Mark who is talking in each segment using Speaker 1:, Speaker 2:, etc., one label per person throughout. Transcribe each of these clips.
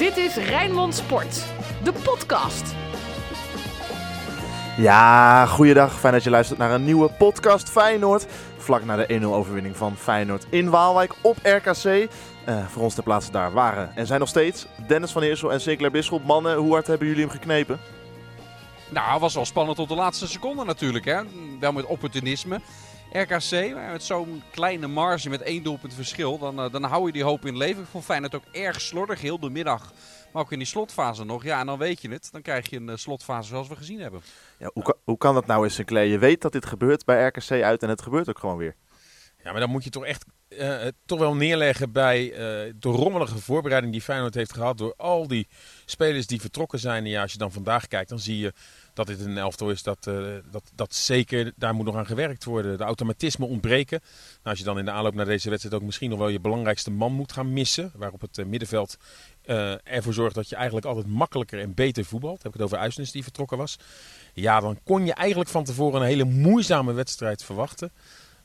Speaker 1: Dit is Rijnmond Sport, de podcast.
Speaker 2: Ja, goeiedag. Fijn dat je luistert naar een nieuwe podcast Feyenoord. Vlak na de 1-0 overwinning van Feyenoord in Waalwijk op RKC. Eh, voor ons ter plaatse daar waren en zijn nog steeds Dennis van Eersel en Sinclair Bisschop. Mannen, hoe hard hebben jullie hem geknepen?
Speaker 3: Nou, het was wel spannend tot de laatste seconde natuurlijk. Hè? Wel met opportunisme. RKC, met zo'n kleine marge met één doelpunt verschil, dan, uh, dan hou je die hoop in leven. Ik vond Feyenoord ook erg slordig, heel de middag. Maar ook in die slotfase nog. Ja, en dan weet je het. Dan krijg je een uh, slotfase zoals we gezien hebben.
Speaker 2: Ja, hoe, kan, hoe kan dat nou eens, Sinclair? Je weet dat dit gebeurt bij RKC uit en het gebeurt ook gewoon weer.
Speaker 4: Ja, maar dan moet je toch echt uh, toch wel neerleggen bij uh, de rommelige voorbereiding die Feyenoord heeft gehad. Door al die spelers die vertrokken zijn. En ja, als je dan vandaag kijkt, dan zie je dat dit een elftal is dat, dat, dat zeker, daar moet nog aan gewerkt worden. De automatismen ontbreken. Nou, als je dan in de aanloop naar deze wedstrijd ook misschien nog wel je belangrijkste man moet gaan missen. Waarop het middenveld ervoor zorgt dat je eigenlijk altijd makkelijker en beter voetbalt. Heb ik het over Uisnes die vertrokken was. Ja, dan kon je eigenlijk van tevoren een hele moeizame wedstrijd verwachten.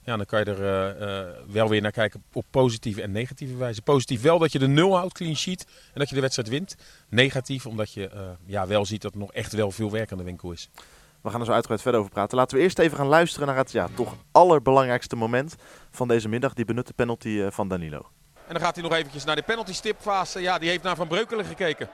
Speaker 4: Ja, dan kan je er uh, uh, wel weer naar kijken op positieve en negatieve wijze. Positief wel dat je de nul houdt, clean sheet, en dat je de wedstrijd wint. Negatief omdat je uh, ja, wel ziet dat er nog echt wel veel werk aan de winkel is.
Speaker 2: We gaan er zo uitgebreid verder over praten. Laten we eerst even gaan luisteren naar het ja, toch allerbelangrijkste moment van deze middag. Die benutte penalty van Danilo.
Speaker 5: En dan gaat hij nog eventjes naar de penalty stipfase. Ja, die heeft naar Van Breukelen gekeken.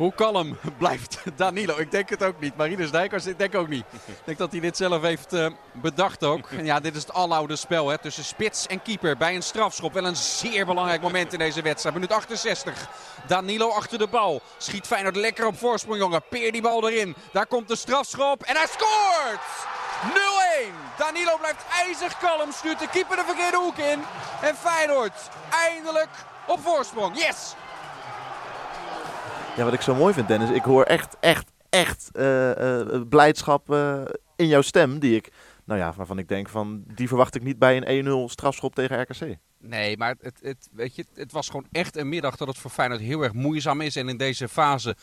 Speaker 3: Hoe kalm blijft Danilo? Ik denk het ook niet. Marinus Dijkers, ik denk ook niet. Ik denk dat hij dit zelf heeft uh, bedacht ook. En ja, dit is het aloude spel hè, tussen spits en keeper bij een strafschop. Wel een zeer belangrijk moment in deze wedstrijd. Minuut 68. Danilo achter de bal. Schiet Feyenoord lekker op voorsprong, jongen. Peer die bal erin. Daar komt de strafschop en hij scoort! 0-1. Danilo blijft ijzig kalm. Stuurt de keeper de verkeerde hoek in. En Feyenoord eindelijk op voorsprong. Yes!
Speaker 2: Ja, wat ik zo mooi vind, Dennis, ik hoor echt, echt, echt uh, uh, blijdschap uh, in jouw stem, die ik, nou ja, waarvan ik denk van, die verwacht ik niet bij een 1-0 strafschop tegen RKC.
Speaker 3: Nee, maar het, het, weet je, het was gewoon echt een middag dat het voor Feyenoord heel erg moeizaam is. En in deze fase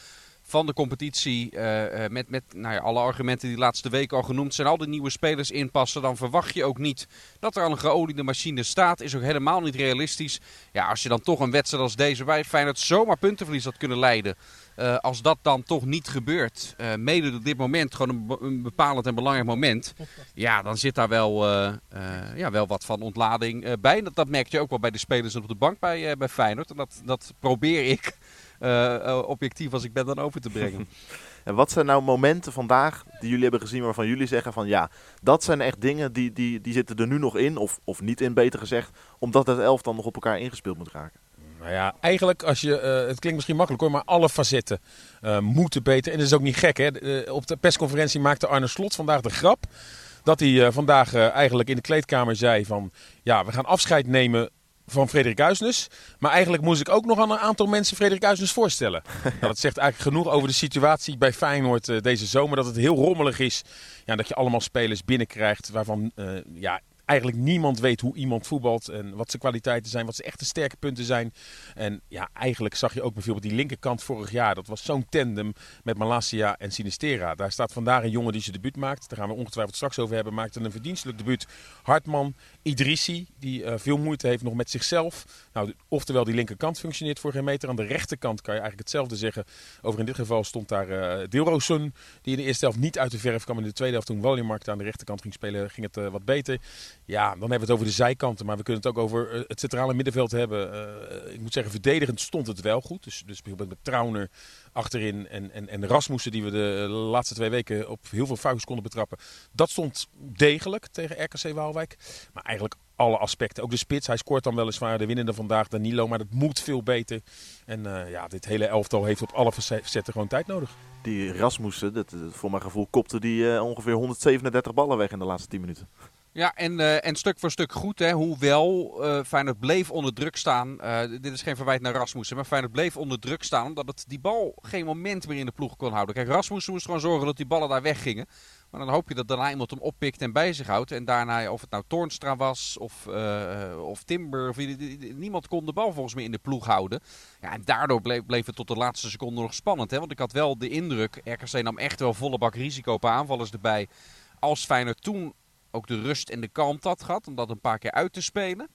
Speaker 3: van de competitie, uh, uh, met, met nou ja, alle argumenten die de laatste weken al genoemd zijn, al die nieuwe spelers inpassen, dan verwacht je ook niet dat er al een geoliede machine staat. Is ook helemaal niet realistisch. Ja, als je dan toch een wedstrijd als deze bij Feyenoord zomaar puntenverlies had kunnen leiden. Uh, als dat dan toch niet gebeurt, mede op dit moment gewoon een, een, bepalend en belangrijk moment, ja, dan zit daar wel, ja, wel wat van ontlading bij. Dat, dat merk je ook wel bij de spelers op de bank bij, bij Feyenoord. En dat, dat probeer ik uh, objectief als ik ben dan over te brengen.
Speaker 2: en wat zijn nou momenten vandaag die jullie hebben gezien waarvan jullie zeggen van ja, dat zijn echt dingen die, die, die zitten er nu nog in, of, of niet in beter gezegd, omdat het elftal nog op elkaar ingespeeld moet raken?
Speaker 4: Nou ja, eigenlijk als je, uh, het klinkt misschien makkelijk hoor, maar alle facetten uh, moeten beter. En dat is ook niet gek hè. Op de persconferentie maakte Arne Slot vandaag de grap dat hij vandaag eigenlijk in de kleedkamer zei van ja, we gaan afscheid nemen van Frederik Uisnes. Maar eigenlijk moest ik ook nog aan een aantal mensen Frederik Uisnes voorstellen. nou, dat zegt eigenlijk genoeg over de situatie bij Feyenoord uh, deze zomer. Dat het heel rommelig is. Ja, dat je allemaal spelers binnenkrijgt waarvan uh, ja, eigenlijk niemand weet hoe iemand voetbalt en wat zijn kwaliteiten zijn, wat zijn echte sterke punten zijn. En ja, eigenlijk zag je ook bijvoorbeeld die linkerkant vorig jaar. Dat was zo'n tandem met Malasia en Sinistera. Daar staat vandaag een jongen die zijn debuut maakt. Daar gaan we ongetwijfeld straks over hebben. Maakte een verdienstelijk debuut. Hartman, Idrissi, die uh, veel moeite heeft nog met zichzelf. Nou, oftewel die linkerkant functioneert voor geen meter. Aan de rechterkant kan je eigenlijk hetzelfde zeggen. Over in dit geval stond daar uh, Dilrosun, die in de eerste helft niet uit de verf kwam. In de tweede helft toen Wallenmarkt aan de rechterkant ging spelen, ging het uh, wat beter. Ja, dan hebben we het over de zijkanten, maar we kunnen het ook over het centrale middenveld hebben. Ik moet zeggen, verdedigend stond het wel goed. Dus, dus bijvoorbeeld met Trauner achterin en, en, en Rasmussen, die we de laatste twee weken op heel veel foutjes konden betrappen. Dat stond degelijk tegen RKC Waalwijk. Maar eigenlijk alle aspecten. Ook de spits, hij scoort dan weliswaar de winnende vandaag, Danilo, maar dat moet veel beter. En uh, ja, dit hele elftal heeft op alle facetten gewoon tijd nodig.
Speaker 2: Die Rasmussen, dat, voor mijn gevoel, kopte die ongeveer 137 ballen weg in de laatste 10 minuten.
Speaker 3: Ja, en, uh, en stuk voor stuk goed. Hè. Hoewel uh, Feyenoord bleef onder druk staan. Uh, dit is geen verwijt naar Rasmussen. Maar Feyenoord bleef onder druk staan. Omdat het die bal geen moment meer in de ploeg kon houden. Kijk, Rasmussen moest gewoon zorgen dat die ballen daar weggingen. Maar dan hoop je dat daarna iemand hem oppikt en bij zich houdt. En daarna, of het nou Toornstra was of, of Timber. Of, niemand kon de bal volgens mij in de ploeg houden. Ja, en daardoor bleef, bleef het tot de laatste seconde nog spannend. Hè. Want ik had wel de indruk. RKC nam echt wel volle bak risico op aanvallers erbij. Als Feyenoord toen ook de rust en de kalmte had gehad om dat een paar keer uit te spelen.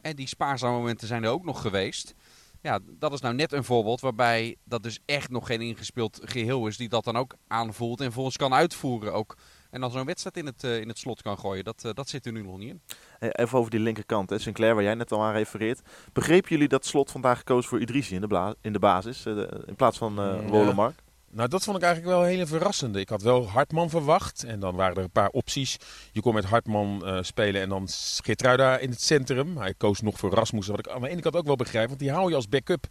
Speaker 3: En die spaarzame momenten zijn er ook nog geweest. Ja, dat is nou net een voorbeeld waarbij dat dus echt nog geen ingespeeld geheel is. Die dat dan ook aanvoelt en volgens kan uitvoeren ook. En dan zo'n wedstrijd in het, in het slot kan gooien. Dat, dat zit er nu nog niet in.
Speaker 2: Even over die linkerkant, hè. Sinclair, waar jij net al aan refereert. Begrepen jullie dat slot vandaag gekozen voor Idrissi in de, in de basis, in plaats van uh, Wolemark?
Speaker 4: Nou, dat vond ik eigenlijk wel een hele verrassende. Ik had wel Hartman verwacht. En dan waren er een paar opties. Je kon met Hartman uh, spelen en dan Geertruida in het centrum. Hij koos nog voor Rasmussen, wat ik aan de ene kant ook wel begrijp. Want die haal je als backup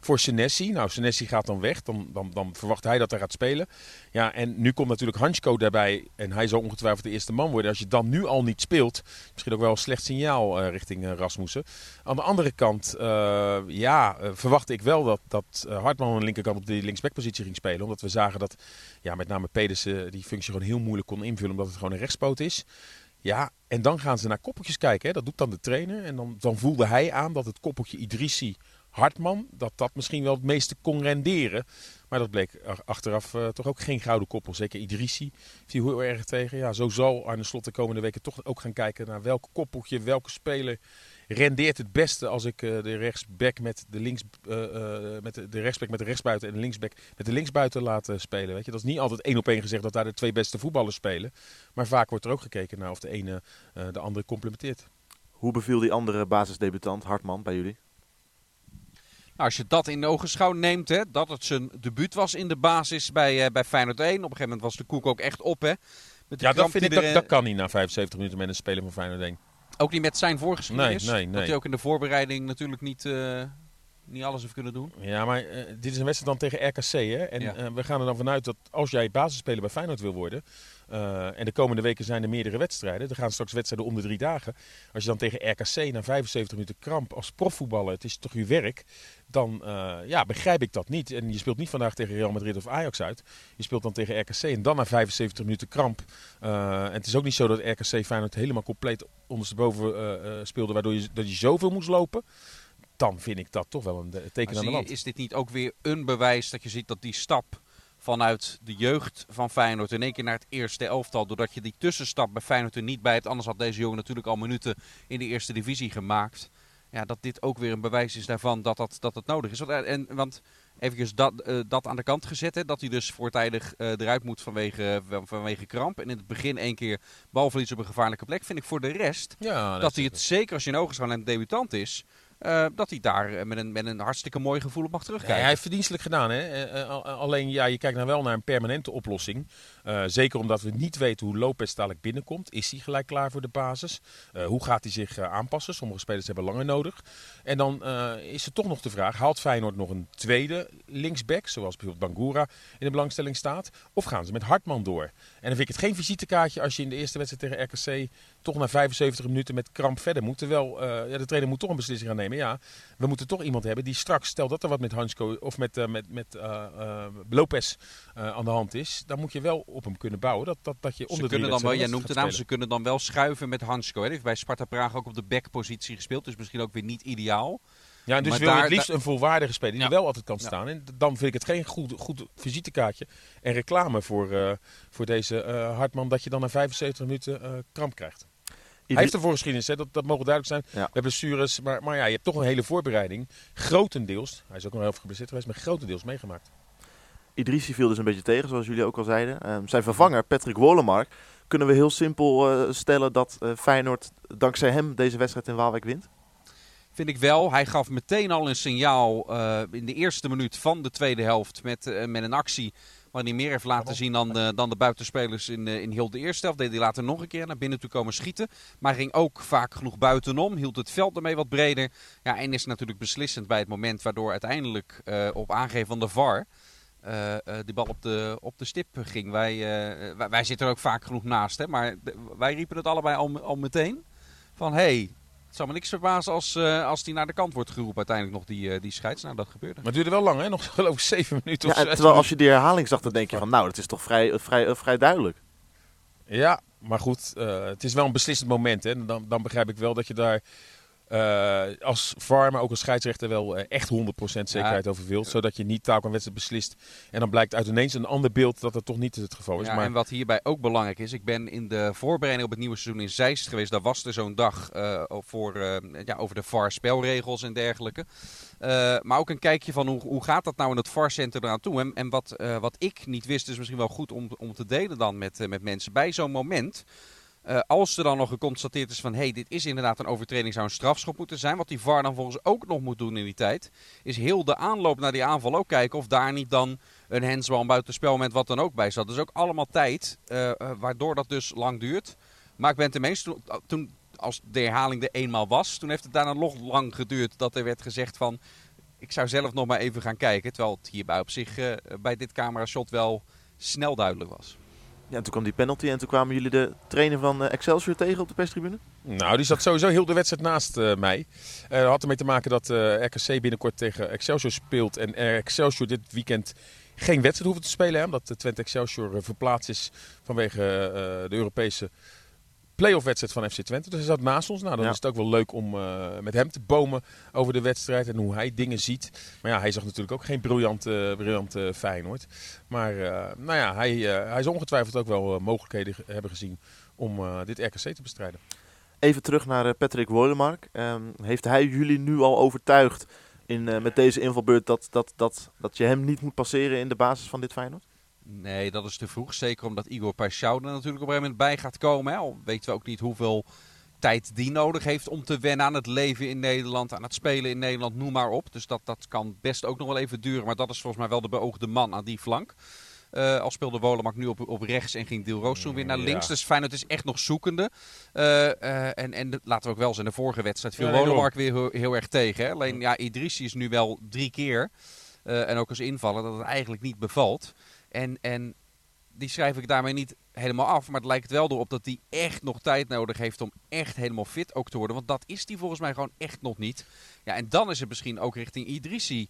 Speaker 4: voor Senesi. Nou, Senesi gaat dan weg. Dan, dan, dan verwacht hij dat hij gaat spelen. Ja, en nu komt natuurlijk Hansko daarbij. En hij zal ongetwijfeld de eerste man worden. Als je dan nu al niet speelt, misschien ook wel een slecht signaal uh, richting uh, Rasmussen. Aan de andere kant, uh, ja, verwachtte ik wel dat, dat Hartman aan de linkerkant op die linksbackpositie ging spelen. Omdat we zagen dat ja, met name Pedersen die functie gewoon heel moeilijk kon invullen. Omdat het gewoon een rechtspoot is. Ja, en dan gaan ze naar koppeltjes kijken. Hè. Dat doet dan de trainer. En dan, dan voelde hij aan dat het koppeltje Idrissi Hartman, dat dat misschien wel het meeste kon renderen. Maar dat bleek achteraf uh, toch ook geen gouden koppel. Zeker Idrissi viel heel erg tegen. Ja, zo zal Arne Slot de komende weken toch ook gaan kijken naar welk koppeltje, welke speler rendeert het beste als ik uh, de rechtsback met de links, uh, met de, rechtsback met de rechtsbuiten en de linksback met de linksbuiten laten spelen. Weet je? Dat is niet altijd één op één gezegd dat daar de twee beste voetballers spelen. Maar vaak wordt er ook gekeken naar of de ene de andere complementeert.
Speaker 2: Hoe beviel die andere basisdebutant Hartman bij jullie?
Speaker 3: Nou, als je dat in ogenschouw neemt, hè, dat het zijn debuut was in de basis bij, uh, bij Feyenoord 1. Op een gegeven moment was de koek ook echt op. Hè,
Speaker 4: ja, dat vind ik, dat, dat kan niet na 75 minuten met een speler van Feyenoord 1.
Speaker 3: Ook niet met zijn voorgeschiedenis?
Speaker 4: Nee, nee, nee.
Speaker 3: Dat hij ook in de voorbereiding natuurlijk niet, uh, niet alles heeft kunnen doen.
Speaker 4: Ja, maar uh, dit is een wedstrijd dan tegen RKC. Hè? En ja. we gaan er dan vanuit dat als jij basisspeler bij Feyenoord wil worden... Uh, en de komende weken zijn er meerdere wedstrijden. Er gaan straks wedstrijden om de drie dagen. Als je dan tegen RKC na 75 minuten kramp als profvoetballer, het is toch je werk, dan uh, ja, begrijp ik dat niet. En je speelt niet vandaag tegen Real Madrid of Ajax uit. Je speelt dan tegen RKC en dan na 75 minuten kramp. Uh, en het is ook niet zo dat RKC Feyenoord helemaal compleet ondersteboven speelde, waardoor je, dat je zoveel moest lopen dan vind ik dat toch wel een teken aan de land.
Speaker 3: Is dit niet ook weer een bewijs dat je ziet dat die stap vanuit de jeugd van Feyenoord in één keer naar het eerste elftal. Doordat je die tussenstap bij Feyenoord er niet bij hebt. Anders had deze jongen natuurlijk al minuten in de eerste divisie gemaakt. Ja, dat dit ook weer een bewijs is daarvan dat dat, dat het nodig is. En, want even dat, uh, dat aan de kant gezet. Hè, dat hij dus voortijdig uh, eruit moet vanwege, vanwege kramp. En in het begin één keer balverlies op een gevaarlijke plek. Vind ik voor de rest
Speaker 4: ja,
Speaker 3: dat, dat hij het, zeker als je in ogen en debutant is... Uh, dat hij daar met een, met een hartstikke mooi gevoel op mag terugkijken.
Speaker 4: Hij heeft verdienstelijk gedaan. Hè? Uh, alleen, ja, je kijkt nou wel naar een permanente oplossing. Uh, zeker omdat we niet weten hoe Lopez dadelijk binnenkomt. Is hij gelijk klaar voor de basis? hoe gaat hij zich aanpassen? Sommige spelers hebben langer nodig. En dan is er toch nog de vraag, haalt Feyenoord nog een tweede linksback? Zoals bijvoorbeeld Bangura in de belangstelling staat. Of gaan ze met Hartman door? En dan vind ik het geen visitekaartje als je in de eerste wedstrijd tegen RKC toch na 75 minuten met kramp verder moet. Terwijl ja, de trainer moet toch een beslissing gaan nemen ja, we moeten toch iemand hebben die straks, stel dat er wat met Hansko of met, uh, met, met uh, uh, Lopez aan de hand is, dan moet je wel op hem kunnen bouwen. Dat, dat, dat je onder
Speaker 3: ze kunnen dan wel, jij noemt de naam, ze kunnen dan wel schuiven met Hansko. Hij heeft bij Sparta Praag ook op de backpositie gespeeld, dus misschien ook weer niet ideaal.
Speaker 4: Ja, en dus maar wil je het liefst een volwaardige speler die ja. wel altijd kan staan. En dan vind ik het geen goed, goed visitekaartje en reclame voor, voor deze Hartman dat je dan na 75 minuten kramp krijgt. Hij heeft ervoor geschiedenis, hè? Dat, dat mogen duidelijk zijn. Ja. We hebben blessures, maar, maar ja, je hebt toch een hele voorbereiding. Grotendeels, hij is ook nog heel veel geblesseerd geweest, maar grotendeels meegemaakt.
Speaker 2: Idrissi viel dus een beetje tegen, zoals jullie ook al zeiden. Um, zijn vervanger, Patrick Wolemark, kunnen we heel simpel uh, stellen dat uh, Feyenoord dankzij hem deze wedstrijd in Waalwijk wint?
Speaker 3: Vind ik wel. Hij gaf meteen al een signaal uh, in de eerste minuut van de tweede helft met, met een actie waar hij meer heeft laten zien dan de, dan de buitenspelers in, in heel de eerste helft. Deed hij later nog een keer naar binnen toe komen schieten. Maar ging ook vaak genoeg buitenom. Hield het veld ermee wat breder. Ja, en is natuurlijk beslissend bij het moment waardoor uiteindelijk uh, op aangeven van de VAR... Uh, uh, die bal op de, op de stip ging. Wij, wij, wij, zitten er ook vaak genoeg naast. Hè? Maar wij riepen het allebei al, al meteen. Van hé, hey, het zou me niks verbazen als, uh, als die naar de kant wordt geroepen uiteindelijk nog, die, uh, die scheids. Nou, dat gebeurde.
Speaker 4: Maar het duurde wel lang, hè? Nog geloof ik zeven minuten
Speaker 2: ja,
Speaker 4: of
Speaker 2: Terwijl minuten. als je die herhaling zag, dan denk je van, nou, dat is toch vrij, vrij, vrij duidelijk.
Speaker 4: Ja, maar goed, uh, het is wel een beslissend moment. Hè? Dan, dan begrijp ik wel dat je daar eh, als VAR, maar ook als scheidsrechter wel eh, echt 100% zekerheid over wilt. Zodat je niet taak en wedstrijd beslist. En dan blijkt uit ineens een ander beeld dat dat toch niet het geval is.
Speaker 3: Ja,
Speaker 4: maar
Speaker 3: En wat hierbij ook belangrijk is, ik ben in de voorbereiding op het nieuwe seizoen in Zeist geweest. Daar was er zo'n dag eh, voor, ja, over de VAR spelregels en dergelijke. Maar ook een kijkje van hoe, hoe gaat dat nou in het VAR-center eraan toe. En, en wat, wat ik niet wist, is misschien wel goed om, om te delen dan met, met mensen. Bij zo'n moment, eh, als er dan nog geconstateerd is van... hey, dit is inderdaad een overtreding, zou een strafschop moeten zijn. Wat die VAR dan volgens ook nog moet doen in die tijd... is heel de aanloop naar die aanval ook kijken of daar niet dan een handsbal, een met wat dan ook bij zat. Dus ook allemaal tijd, eh, eh, waardoor dat dus lang duurt. Maar ik ben ermee eens, toen, als de herhaling er eenmaal was... toen heeft het daarna nog lang geduurd dat er werd gezegd van... ik zou zelf nog maar even gaan kijken. Terwijl het hierbij op zich bij dit camera-shot wel snel duidelijk was.
Speaker 2: Ja, en toen kwam die penalty en toen kwamen jullie de trainer van eh, Excelsior tegen op de perstribune.
Speaker 4: Nou, die zat sowieso heel de wedstrijd naast eh, mij. Dat had ermee te maken dat RKC binnenkort tegen Excelsior speelt. En Excelsior dit weekend geen wedstrijd hoeven te spelen. Hè, omdat Twente Excelsior verplaatst is vanwege de Europese playoff wedstrijd van FC Twente. Dus hij zat naast ons. Nou, dan
Speaker 2: Ja.
Speaker 4: is het ook wel leuk om eh, met hem te bomen over de wedstrijd en hoe hij dingen ziet. Maar ja, hij zag natuurlijk ook geen briljante, briljante Feyenoord. Maar eh, nou ja, hij, eh, hij zal ongetwijfeld ook wel eh, mogelijkheden ge- hebben gezien om eh, dit RKC te bestrijden.
Speaker 2: Even terug naar eh, Patrick Wolemark. Ehm, heeft hij jullie nu al overtuigd in, eh, met deze invalbeurt dat, dat, dat, dat je hem niet moet passeren in de basis van dit Feyenoord?
Speaker 3: Nee, dat is te vroeg. Zeker omdat Igor Paixão er natuurlijk op een gegeven moment bij gaat komen. Hè. Al weten we ook niet hoeveel tijd die nodig heeft om te wennen aan het leven in Nederland, aan het spelen in Nederland, noem maar op. Dus dat, dat kan best ook nog wel even duren. Maar dat is volgens mij wel de beoogde man aan die flank. Eh, al speelde Wolemark nu op, op rechts en ging Diel toen weer naar
Speaker 4: Ja.
Speaker 3: links. Dus Feyenoord is echt nog zoekende. Eh, eh, en, en de- laten we ook wel zijn, de vorige wedstrijd viel
Speaker 4: Ja, nee,
Speaker 3: Wolemark weer heel, heel erg tegen. Hè. Alleen ja, Idrissi is nu wel drie keer. en ook als invaller dat het eigenlijk niet bevalt. En, en die schrijf ik daarmee niet helemaal af. Maar het lijkt wel erop dat hij echt nog tijd nodig heeft om echt helemaal fit ook te worden. Want dat is hij volgens mij gewoon echt nog niet. Ja, en dan is het misschien ook richting Idrissi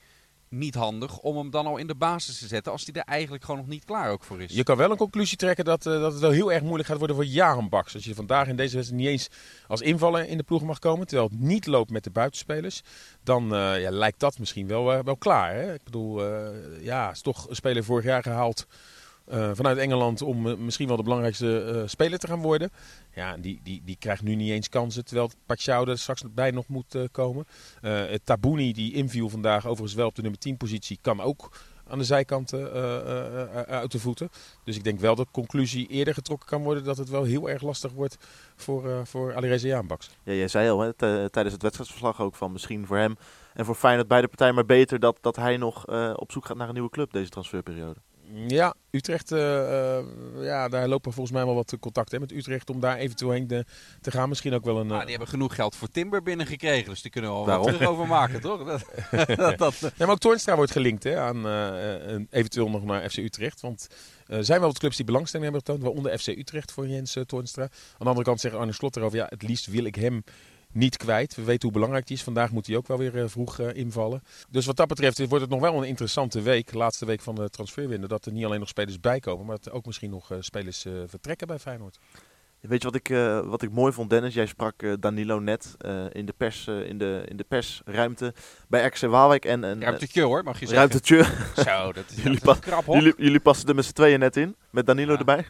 Speaker 3: niet handig om hem dan al in de basis te zetten. Als hij er eigenlijk gewoon nog niet klaar ook voor is.
Speaker 4: Je kan wel een conclusie trekken dat, eh, dat het wel heel erg moeilijk gaat worden voor Jaren Baks. Als je vandaag in deze wedstrijd niet eens als invaller in de ploeg mag komen, terwijl het niet loopt met de buitenspelers, dan eh, ja, lijkt dat misschien wel, eh, wel klaar. Hè? Ik bedoel, ja, is toch een speler vorig jaar gehaald eh, vanuit Engeland om eh, misschien wel de belangrijkste eh, speler te gaan worden. Ja, die, die, die krijgt nu niet eens kansen, terwijl Pacquiao er straks bij nog moet komen. Eh Tabouni, die inviel vandaag overigens wel op de nummer 10 positie, kan ook aan de zijkanten uit de voeten. Dus ik denk wel dat de conclusie eerder getrokken kan worden dat het wel heel erg lastig wordt voor, eh voor Alireza Jaanbaks.
Speaker 2: Ja, jij zei al hè, tijdens het wedstrijdsverslag ook van misschien voor hem en voor Feyenoord beide partijen maar beter dat, dat hij nog op zoek gaat naar een nieuwe club deze transferperiode.
Speaker 4: Ja, Utrecht, eh, eh, ja, daar lopen volgens mij wel wat contacten hè, met Utrecht om daar eventueel heen te, te gaan. Misschien ook wel een...
Speaker 3: Ah,
Speaker 4: eh,
Speaker 3: die hebben genoeg geld voor Timber binnengekregen. Dus die kunnen we wat
Speaker 2: Daarom.
Speaker 3: terug over maken, toch? Dat, dat, dat-
Speaker 4: Nee, maar ook Toornstra wordt gelinkt hè, aan eh, een- eventueel nog naar FC Utrecht. Want eh, er zijn wel wat clubs die belangstelling hebben getoond, waaronder FC Utrecht voor Jens uh, Toornstra. Aan de andere kant zegt Arne Slot erover, ja, het liefst wil ik hem niet kwijt. We weten hoe belangrijk hij is. Vandaag moet hij ook wel weer eh, vroeg eh, invallen. Dus wat dat betreft wordt het nog wel een interessante week, laatste week van de transferwindow. Dat er niet alleen nog spelers bijkomen, maar dat er ook misschien nog eh, spelers eh, vertrekken bij Feyenoord.
Speaker 2: Weet je wat ik, eh, wat ik mooi vond, Dennis? Jij sprak eh, Danilo net eh, in, de pers, eh, in, de, in de persruimte bij RKC Waalwijk. En, en,
Speaker 3: Ruimtetje hoor, mag je
Speaker 2: eh,
Speaker 3: zeggen.
Speaker 2: ruimtetje.
Speaker 3: Zo, dat is,
Speaker 2: Jullie
Speaker 3: dat is
Speaker 2: pa-
Speaker 3: krap hoor.
Speaker 2: jullie, jullie passen er met z'n tweeën net in, met Danilo
Speaker 3: Ja.
Speaker 2: erbij.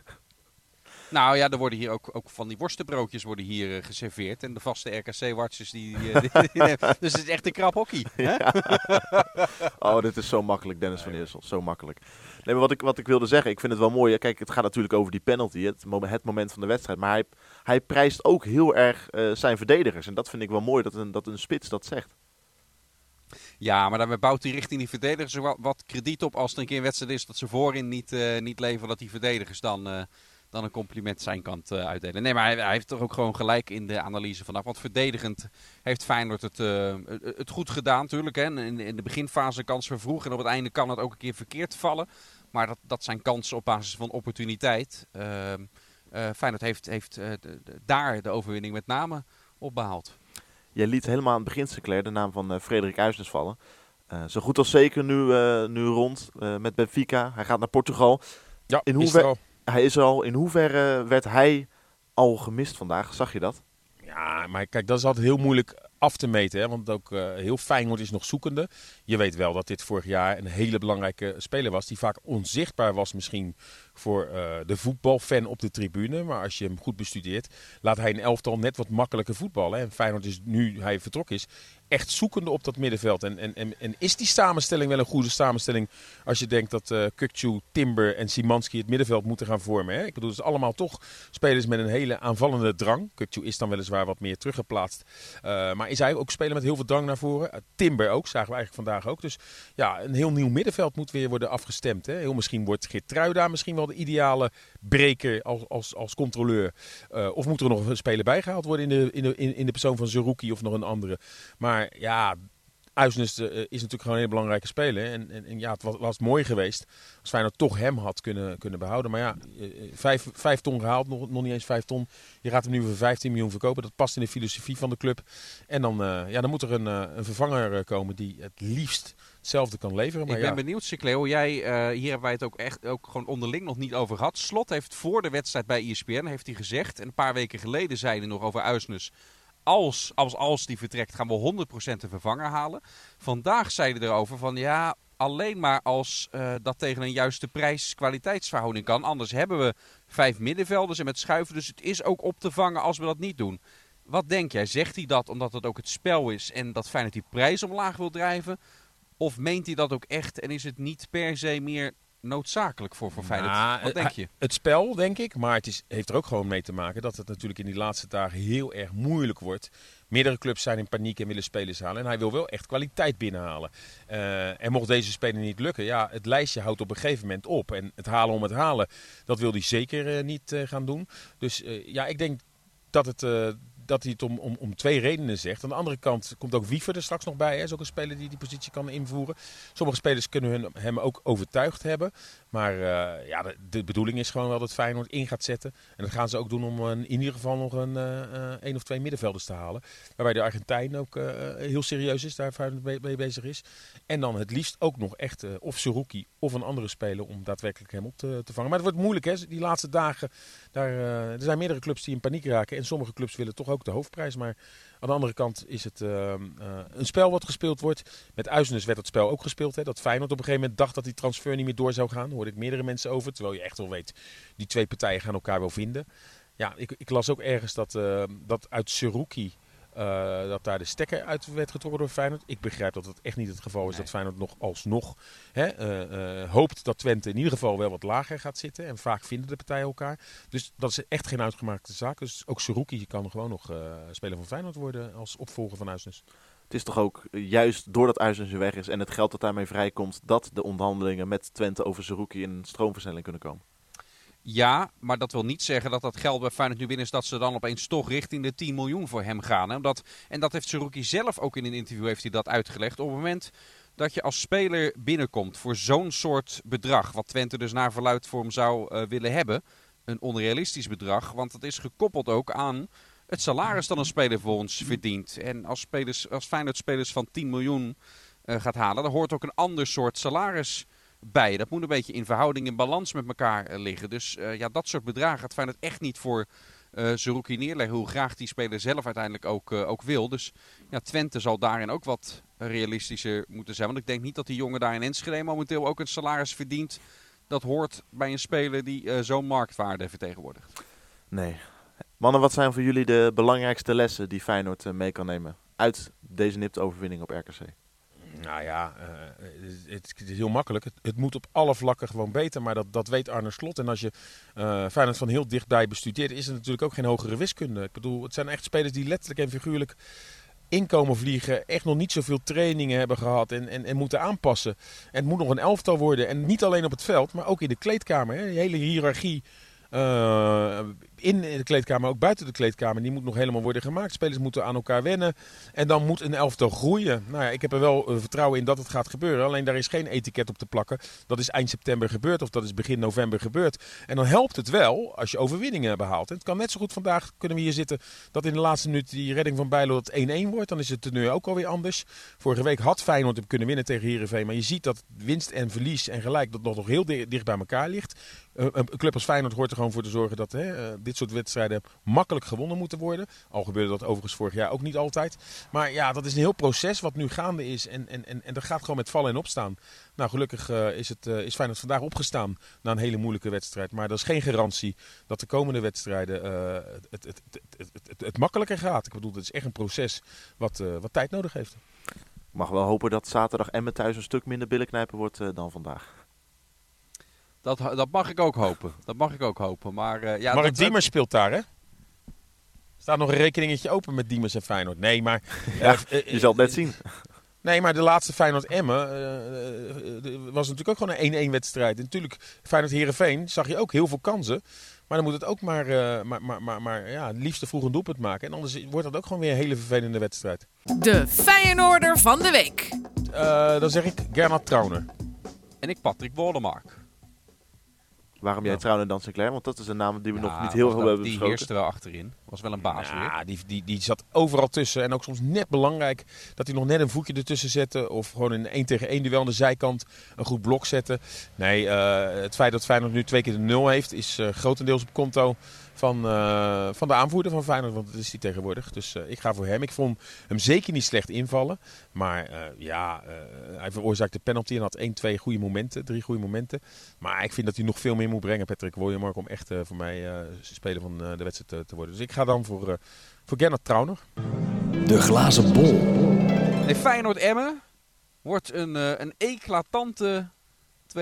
Speaker 3: Nou ja, er worden hier ook, ook van die worstenbroodjes worden hier eh, geserveerd. En de vaste RKC-watchers die... eh, die- dus het is echt een krap hockey. Hè?
Speaker 2: Oh, dit is zo makkelijk, Dennis van Eersel. Zo makkelijk. Nee, maar wat ik, wat ik wilde zeggen, ik vind het wel mooi. Kijk, het gaat natuurlijk over die penalty, het, het moment van de wedstrijd. Maar hij, hij prijst ook heel erg eh, zijn verdedigers. En dat vind ik wel mooi, dat een, dat een spits dat zegt.
Speaker 3: Ja, maar daarmee bouwt hij richting die verdedigers wat, wat krediet op als er een keer een wedstrijd is dat ze voorin niet, eh, niet leveren. Dat die verdedigers dan, dan een compliment zijn kant eh, uitdelen. Nee, maar hij, hij heeft toch ook gewoon gelijk in de analyse vandaag. Want verdedigend heeft Feyenoord het, eh, het- goed gedaan natuurlijk. Hè. In, in de beginfase kans vervroeg en op het einde kan het ook een keer verkeerd vallen. Maar dat, dat zijn kansen op basis van opportuniteit. Ehm eh, Feyenoord heeft, heeft eh, de- de- daar de overwinning met name op behaald.
Speaker 2: Jij liet helemaal aan het begin, Sinclair, de naam van eh, Frederik Uisnes vallen. Eh, zo goed als zeker nu, eh, nu rond eh, met Benfica. Hij gaat naar Portugal.
Speaker 4: Ja,
Speaker 2: In
Speaker 4: is
Speaker 2: hoever-
Speaker 4: er al.
Speaker 2: Hij is al. In hoeverre werd hij al gemist vandaag? Zag je dat?
Speaker 4: Ja, maar kijk, dat is altijd heel moeilijk af te meten. Hè? Want ook uh, heel Feyenoord is nog zoekende. Je weet wel dat dit vorig jaar een hele belangrijke speler was. Die vaak onzichtbaar was misschien voor uh, de voetbalfan op de tribune. Maar als je hem goed bestudeert, laat hij een elftal net wat makkelijker voetballen. En Feyenoord is nu hij vertrokken is, echt zoekende op dat middenveld. En, en, en, en, is die samenstelling wel een goede samenstelling als je denkt dat uh, Timber en Simanski het middenveld moeten gaan vormen? Hè? Ik bedoel, het allemaal toch spelers met een hele aanvallende drang. Kukcu is dan weliswaar wat meer teruggeplaatst. Uh, maar is hij ook speler met heel veel drang naar voren. Timber ook, zagen we eigenlijk vandaag ook. Dus ja, een heel nieuw middenveld moet weer worden afgestemd. Hè? Heel misschien wordt Geertruida misschien wel de ideale breker als, als, als controleur. of moet er nog een speler bijgehaald worden in de, in de, in, de persoon van Zerouki of nog een andere. Maar ja, Uisnes uh, is natuurlijk gewoon een hele belangrijke speler. En, en, en, ja, het was, was mooi geweest als Feyenoord toch hem had kunnen, kunnen behouden. Maar ja, uh, vijf, vijf ton gehaald, nog, nog niet eens vijf ton. Je gaat hem nu voor 15 miljoen verkopen. Dat past in de filosofie van de club. En dan, uh, ja, dan moet er een, een vervanger komen die het liefst hetzelfde kan leveren. Maar
Speaker 3: ik ben
Speaker 4: ja.
Speaker 3: benieuwd, Sikleeuw. Jij, hier hebben wij het ook echt ook gewoon onderling nog niet over gehad. Slot heeft voor de wedstrijd bij ESPN heeft hij gezegd. En een paar weken geleden zei hij nog over Uisnes als, als, als die vertrekt, gaan we 100% een vervanger halen. Vandaag zeiden erover van ja, alleen maar als uh, dat tegen een juiste prijs-kwaliteitsverhouding kan. Anders hebben we vijf middenvelders en met schuiven. Dus het is ook op te vangen als we dat niet doen. Wat denk jij? Zegt hij dat omdat het ook het spel is en dat Feyenoord die prijs omlaag wil drijven? Of meent hij dat ook echt en is het niet per se meer noodzakelijk voor, voor Feyenoord?
Speaker 4: Nou,
Speaker 3: Wat denk je?
Speaker 4: Het spel, denk ik. Maar het is, heeft er ook gewoon mee te maken dat het natuurlijk in die laatste dagen heel erg moeilijk wordt. Meerdere clubs zijn in paniek en willen spelers halen. En hij wil wel echt kwaliteit binnenhalen. Uh, en mocht deze speler niet lukken, ja, het lijstje houdt op een gegeven moment op. En het halen om het halen, dat wil hij zeker uh, niet uh, gaan doen. Dus ja, ik denk dat het dat hij het om, om, om twee redenen zegt. Aan de andere kant komt ook Wiever er straks nog bij. Hij is ook een speler die die positie kan invoeren. Sommige spelers kunnen hun, hem ook overtuigd hebben. Maar uh, ja, de, bedoeling is gewoon wel dat Feyenoord in gaat zetten. En dat gaan ze ook doen om in ieder geval nog een, uh, een of twee middenvelders te halen. Waarbij de Argentijn ook heel serieus is, daar Feyenoord mee bezig is. En dan het liefst ook nog echt of Seruki of een andere speler om daadwerkelijk hem op te, te vangen. Maar het wordt moeilijk hè, die laatste dagen. Daar, er zijn meerdere clubs die in paniek raken. En sommige clubs willen toch ook de hoofdprijs. Maar aan de andere kant is het uh, uh, een spel wat gespeeld wordt. Met Uizenes werd dat spel ook gespeeld. Hè? Dat Feyenoord op een gegeven moment dacht dat die transfer niet meer door zou gaan. Daar hoorde ik meerdere mensen over. Terwijl je echt wel weet, die twee partijen gaan elkaar wel vinden. Ja, ik, ik las ook ergens dat, uh, dat uit Seruki... Uh, dat daar de stekker uit werd getrokken door Feyenoord. Ik begrijp dat het echt niet het geval is nee. dat Feyenoord nog alsnog hè, uh, uh, hoopt dat Twente in ieder geval wel wat lager gaat zitten. En vaak vinden de partijen elkaar. Dus dat is echt geen uitgemaakte zaak. Dus ook Seruki kan gewoon nog speler van Feyenoord worden als opvolger van Uisnes.
Speaker 2: Het is toch ook juist doordat Uisnes weg is en het geld dat daarmee vrijkomt, dat de onderhandelingen met Twente over Seruki in een stroomversnelling kunnen komen.
Speaker 3: Ja, maar dat wil niet zeggen dat dat geld bij Feyenoord nu binnen is dat ze dan opeens toch richting de 10 miljoen voor hem gaan. Hè? Omdat, en dat heeft Seruki zelf ook in een interview heeft hij dat uitgelegd. Op het moment dat je als speler binnenkomt voor zo'n soort bedrag, wat Twente dus naar verluid voor hem zou uh, willen hebben, een onrealistisch bedrag, want dat is gekoppeld ook aan het salaris dat een speler voor ons verdient. En als, spelers, als Feyenoord spelers van 10 miljoen uh, gaat halen, dan hoort ook een ander soort salaris bij. Dat moet een beetje in verhouding in balans met elkaar uh, liggen. Dus uh, ja, dat soort bedragen gaat Feyenoord echt niet voor uh, Zerouki neerleggen. Hoe graag die speler zelf uiteindelijk ook, ook wil. Dus ja, Twente zal daarin ook wat realistischer moeten zijn. Want ik denk niet dat die jongen daar in Enschede momenteel ook een salaris verdient. Dat hoort bij een speler die zo'n marktwaarde vertegenwoordigt.
Speaker 2: Nee. Mannen, wat zijn voor jullie de belangrijkste lessen die Feyenoord mee kan nemen uit deze nipte overwinning op RKC?
Speaker 4: Nou ja, uh, het, het, is heel makkelijk. Het, moet op alle vlakken gewoon beter, maar dat, dat weet Arne Slot. En als je uh, van heel dichtbij bestudeert, is het natuurlijk ook geen hogere wiskunde. Ik bedoel, het zijn echt spelers die letterlijk en figuurlijk inkomen vliegen, echt nog niet zoveel trainingen hebben gehad en, en, en moeten aanpassen. En het moet nog een elftal worden. En niet alleen op het veld, maar ook in de kleedkamer. Hè. Die hele hiërarchie uh, in de kleedkamer, ook buiten de kleedkamer, die moet nog helemaal worden gemaakt. Spelers moeten aan elkaar wennen. En dan moet een elftal groeien. Nou ja, ik heb er wel uh, vertrouwen in dat het gaat gebeuren. Alleen daar is geen etiket op te plakken. Dat is eind september gebeurd of dat is begin november gebeurd. En dan helpt het wel als je overwinningen behaalt. Het kan net zo goed vandaag, kunnen we hier zitten, dat in de laatste minuut die redding van Bijlo dat 1-1 wordt. Dan is het teneur ook alweer anders. Vorige week had Feyenoord hem kunnen winnen tegen Heerenveen. Maar je ziet dat winst en verlies en gelijk dat nog heel dicht bij elkaar ligt. Uh, een club als Feyenoord hoort er gewoon voor te zorgen dat hè, dit soort wedstrijden makkelijk gewonnen moeten worden. Al gebeurde dat overigens vorig jaar ook niet altijd. Maar ja, dat is een heel proces wat nu gaande is. En, en, en, en dat gaat gewoon met vallen en opstaan. Nou, gelukkig uh, is, het, uh, is Feyenoord vandaag opgestaan na een hele moeilijke wedstrijd. Maar dat is geen garantie dat de komende wedstrijden het, het, het, het, het, makkelijker gaat. Ik bedoel, het is echt een proces wat, wat tijd nodig heeft.
Speaker 2: Ik mag wel hopen dat zaterdag Emmen thuis een stuk minder billenknijpen wordt dan vandaag.
Speaker 3: Dat, dat mag ik ook hopen. Dat mag ik ook hopen. Maar, uh, ja,
Speaker 4: Mark
Speaker 3: dat,
Speaker 4: Diemers speelt daar, hè? Staat nog een rekeningetje open met Diemers en Feyenoord. Nee, maar...
Speaker 2: Ja, uh, je zal het net zien.
Speaker 4: Nee, maar de laatste Feyenoord-Emmen uh, was natuurlijk ook gewoon een 1-1 wedstrijd. En natuurlijk, Feyenoord-Herenveen zag je ook heel veel kansen. Maar dan moet het ook maar, maar, maar, maar, maar ja, het liefste vroeg een doelpunt maken. En anders wordt dat ook gewoon weer een hele vervelende wedstrijd.
Speaker 1: De Feyenoorder van de week.
Speaker 4: dan zeg ik Gernot Trauner.
Speaker 3: En ik Patrick Wollemark.
Speaker 2: Waarom jij Trouwen dan Sinclair? Want dat is een naam die we ja, nog niet heel veel hebben besproken.
Speaker 3: Die heerste wel achterin. Was wel een baas
Speaker 4: Ja, die, die, die zat overal tussen. En ook soms net belangrijk dat hij nog net een voetje ertussen zette. Of gewoon een 1 tegen 1 duel aan de zijkant een goed blok zetten. Nee, uh, het feit dat Feyenoord nu twee keer de nul heeft is uh, grotendeels op konto van, uh, van de aanvoerder van Feyenoord. Want dat is hij tegenwoordig. Dus uh, ik ga voor hem. Ik vond hem zeker niet slecht invallen. Maar uh, ja, hij veroorzaakte de penalty en had 1, 2 goede momenten. Drie goede momenten. Maar ik vind dat hij nog veel meer moet brengen, Patrick Williamark. Om echt voor mij speler van de wedstrijd te, te, worden. Dus ik ga dan voor, voor Gernot Trauner.
Speaker 6: De glazen bol.
Speaker 3: Nee, Feyenoord-Emmen wordt een, een eclatante 2-0.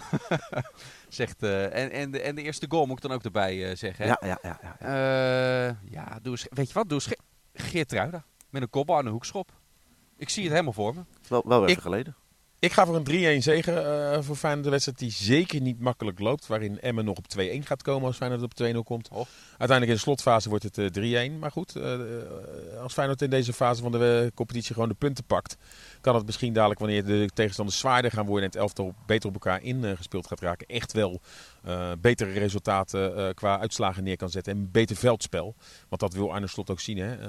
Speaker 3: Zegt, uh, en, en, de, en de eerste goal moet ik dan ook erbij uh, zeggen.
Speaker 2: Ja, ja, ja. Ja,
Speaker 3: ja. Uh, ja doe eens, weet je wat? Doe eens Geert Met een kopbal en een hoekschop. Ik zie het helemaal voor me.
Speaker 2: Wel, wel even ik, geleden.
Speaker 4: Ik ga voor een 3-1 zegen uh, voor Feyenoord. De wedstrijd die zeker niet makkelijk loopt. Waarin Emmen nog op 2-1 gaat komen als Feyenoord op 2-0 komt. Oh. Uiteindelijk in de slotfase wordt het uh, 3-1. Maar goed, uh, als Feyenoord in deze fase van de competitie gewoon de punten pakt kan het misschien dadelijk, wanneer de tegenstanders zwaarder gaan worden en het elftal beter op elkaar ingespeeld gaat raken, echt wel uh, betere resultaten uh, qua uitslagen neer kan zetten. En beter veldspel. Want dat wil Arne Slot ook zien. Hè? Uh,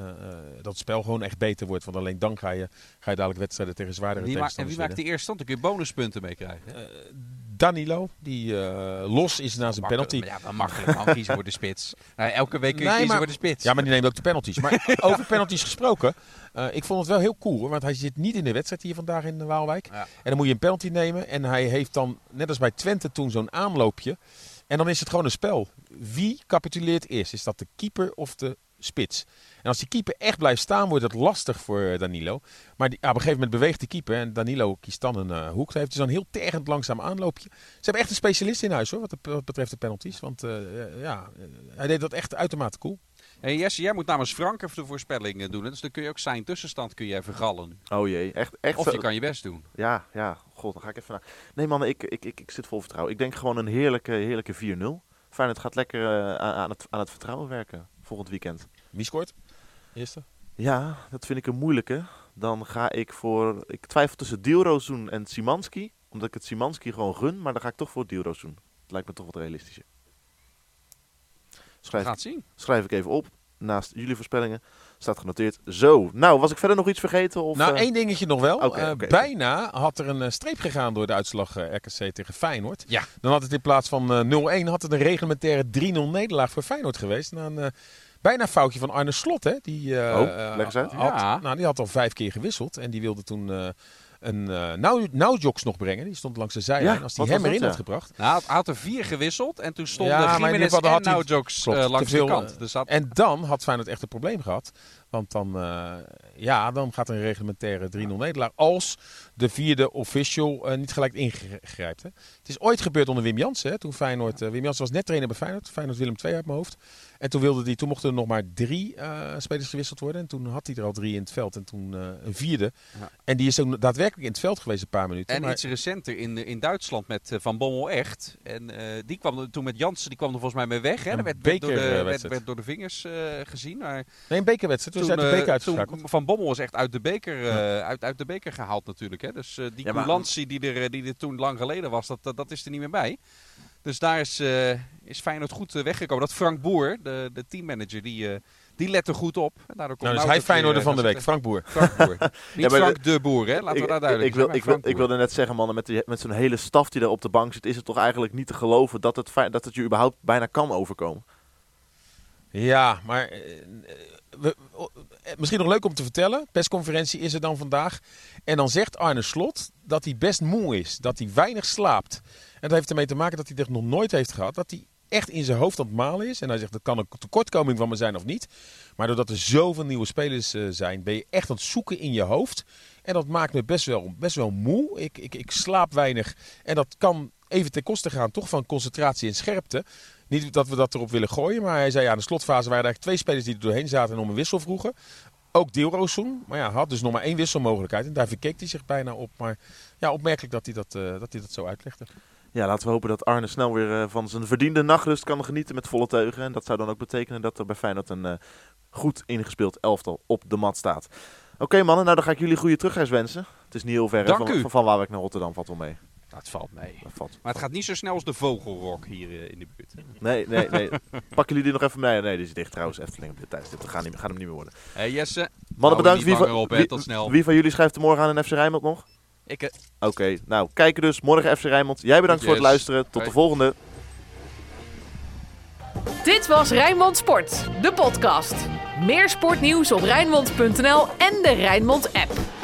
Speaker 4: dat het spel gewoon echt beter wordt. Want alleen dan ga je, ga je dadelijk wedstrijden tegen zwaardere tegenstanders
Speaker 3: En wie maakt de eerste stand? Dan kun je bonuspunten mee krijgen.
Speaker 4: Danilo, die los is na zijn penalty.
Speaker 3: Ja, makkelijk man, kiezen voor de spits. Nou, elke week kun je
Speaker 4: nee,
Speaker 3: kiezen
Speaker 4: maar,
Speaker 3: voor de spits.
Speaker 4: Ja, maar die neemt ook de penalties. Maar over penalties gesproken. Uh, ik vond het wel heel cool, want hij zit niet in de wedstrijd hier vandaag in Waalwijk. Ja. En dan moet je een penalty nemen. En hij heeft dan, net als bij Twente toen, zo'n aanloopje. En dan is het gewoon een spel. Wie capituleert eerst? Is dat de keeper of de spits? En als die keeper echt blijft staan, wordt het lastig voor Danilo. Maar die, ja, op een gegeven moment beweegt de keeper en Danilo kiest dan een uh, hoek. Hij heeft dus een heel tergend langzaam aanloopje. Ze hebben echt een specialist in huis hoor, wat, de, wat betreft de penalties. Want uh, ja, hij deed dat echt uitermate cool.
Speaker 3: Hey Jesse, jij moet namens Frank even de voorspellingen doen. Dus dan kun je ook zijn tussenstand kun je even gallen.
Speaker 2: Oh jee, echt, echt
Speaker 3: Of je kan je best doen.
Speaker 2: Ja, ja. God, dan ga ik even naar... Nee man, ik, ik, ik, ik zit vol vertrouwen. Ik denk gewoon een heerlijke, heerlijke 4-0. Feyenoord gaat lekker uh, aan, het, aan het vertrouwen werken volgend weekend.
Speaker 4: Wie scoort? Eerste?
Speaker 2: Ja, dat vind ik een moeilijke. Dan ga ik voor... Ik twijfel tussen Dielrozoen en Simanski. Omdat ik het Simanski gewoon gun. Maar dan ga ik toch voor Dielrozoen. Het lijkt me toch wat realistischer.
Speaker 3: Schrijf, gaat zien.
Speaker 2: schrijf ik even op. Naast jullie voorspellingen staat genoteerd. Zo, nou, was ik verder nog iets vergeten? Of,
Speaker 4: nou,
Speaker 2: uh...
Speaker 4: één dingetje nog wel.
Speaker 2: Okay,
Speaker 4: uh,
Speaker 2: okay.
Speaker 4: Bijna had er een uh, streep gegaan door de uitslag RKC tegen Feyenoord.
Speaker 3: Ja.
Speaker 4: Dan had het in plaats van 0-1 had het een reglementaire 3-0 nederlaag voor Feyenoord geweest. Na een bijna foutje van Arne Slot, hè. Die,
Speaker 2: oh, leg eens uit.
Speaker 4: Had, ja. nou, die had al vijf keer gewisseld en die wilde toen een uh, nou, Naujoks nog brengen. Die stond langs de zijlijn.
Speaker 2: Ja,
Speaker 4: Als die hem erin ja. had gebracht.
Speaker 3: Nou, hij had er vier gewisseld. En toen stonden ja, Jiménez en Naujoks uh, langs veel, de kant. Dus.
Speaker 4: En dan had Feyenoord echt een probleem gehad. Want dan, uh, ja, dan gaat een reglementaire 3-0 nederlaag. Als de vierde official uh, niet gelijk ingrijpt. Hè. Het is ooit gebeurd onder Wim Jansen. Hè, toen Feyenoord, uh, Wim Jansen was net trainer bij Feyenoord. Feyenoord Willem II uit mijn hoofd. En toen, wilde die, toen mochten er nog maar drie spelers gewisseld worden. En toen had hij er al drie in het veld. En toen een vierde. Ja. En die is ook daadwerkelijk in het veld geweest een paar minuten.
Speaker 3: En
Speaker 4: maar...
Speaker 3: iets recenter in, in Duitsland met Van Bommel echt. En die kwam toen met Jansen, die kwam er volgens mij mee weg. Hè. Dat werd, door de, werd, werd door de vingers gezien. Maar
Speaker 4: nee, een bekerwedstrijd. Toen, toen, uit de beker
Speaker 3: toen Van Bommel was echt uit de beker, uh, ja. uit, uit de beker gehaald natuurlijk. Hè. Dus uh, die ja, coulantie die er, die er toen lang geleden was, dat, dat, dat is er niet meer bij. Dus daar is, uh, is Feyenoord goed weggekomen. Dat Frank Boer, de, de teammanager, die, die let er goed op. En
Speaker 4: daardoor komt nou, dus hij Feyenoorder van de week, Frank Boer.
Speaker 3: Frank Boer. Niet ja, Frank de, Boer, hè? laten
Speaker 2: ik,
Speaker 3: we daar duidelijk
Speaker 2: ik, wil, ik, wil, ik wilde net zeggen, mannen, met, die, met zo'n hele staf die er op de bank zit, is het toch eigenlijk niet te geloven dat het, dat het je überhaupt bijna kan overkomen.
Speaker 4: Ja, maar eh, eh, misschien nog leuk om te vertellen. Persconferentie is er dan vandaag. En dan zegt Arne Slot dat hij best moe is. Dat hij weinig slaapt. En dat heeft ermee te maken dat hij dat nog nooit heeft gehad. Dat hij echt in zijn hoofd aan het malen is. En hij zegt dat kan een tekortkoming van me zijn of niet. Maar doordat er zoveel nieuwe spelers eh, zijn, ben je echt aan het zoeken in je hoofd. En dat maakt me best wel, best wel moe. Ik, ik, ik slaap weinig. En dat kan even ten koste gaan toch van concentratie en scherpte. Niet dat we dat erop willen gooien, maar hij zei ja, in de slotfase waren er eigenlijk twee spelers die er doorheen zaten en om een wissel vroegen. Ook Deelroos maar ja, had dus nog maar één wisselmogelijkheid. En daar verkeek hij zich bijna op. Maar ja, opmerkelijk dat hij dat, uh, dat, hij dat zo uitlegde.
Speaker 2: Ja, laten we hopen dat Arne snel weer uh, van zijn verdiende nachtrust kan genieten met volle teugen. En dat zou dan ook betekenen dat er bij Feyenoord een uh, goed ingespeeld elftal op de mat staat. Oké okay, mannen, nou dan ga ik jullie goede terugreis wensen. Het is niet heel ver van, van, van Waalwijk naar Rotterdam, valt wel mee.
Speaker 3: Dat valt mee. Dat valt. Maar het gaat niet zo snel als de Vogelrok hier uh, in de buurt.
Speaker 2: Nee, nee, nee. Pakken jullie die nog even mee? Nee, die is dicht trouwens. Efteling op dit tijdstip. Dat gaat, niet, gaat hem niet meer worden.
Speaker 3: Hé hey Jesse.
Speaker 2: Mannen, bedankt. Wie, van,
Speaker 3: op,
Speaker 2: wie,
Speaker 3: Tot snel.
Speaker 2: wie van jullie schrijft er morgen aan in FC Rijnmond nog?
Speaker 3: Ik. Uh.
Speaker 2: Oké, okay, nou kijken dus. Morgen FC Rijnmond. Jij bedankt yes. voor het luisteren. Tot hey. de volgende.
Speaker 1: Dit was Rijnmond Sport, de podcast. Meer sportnieuws op Rijnmond.nl en de Rijnmond app.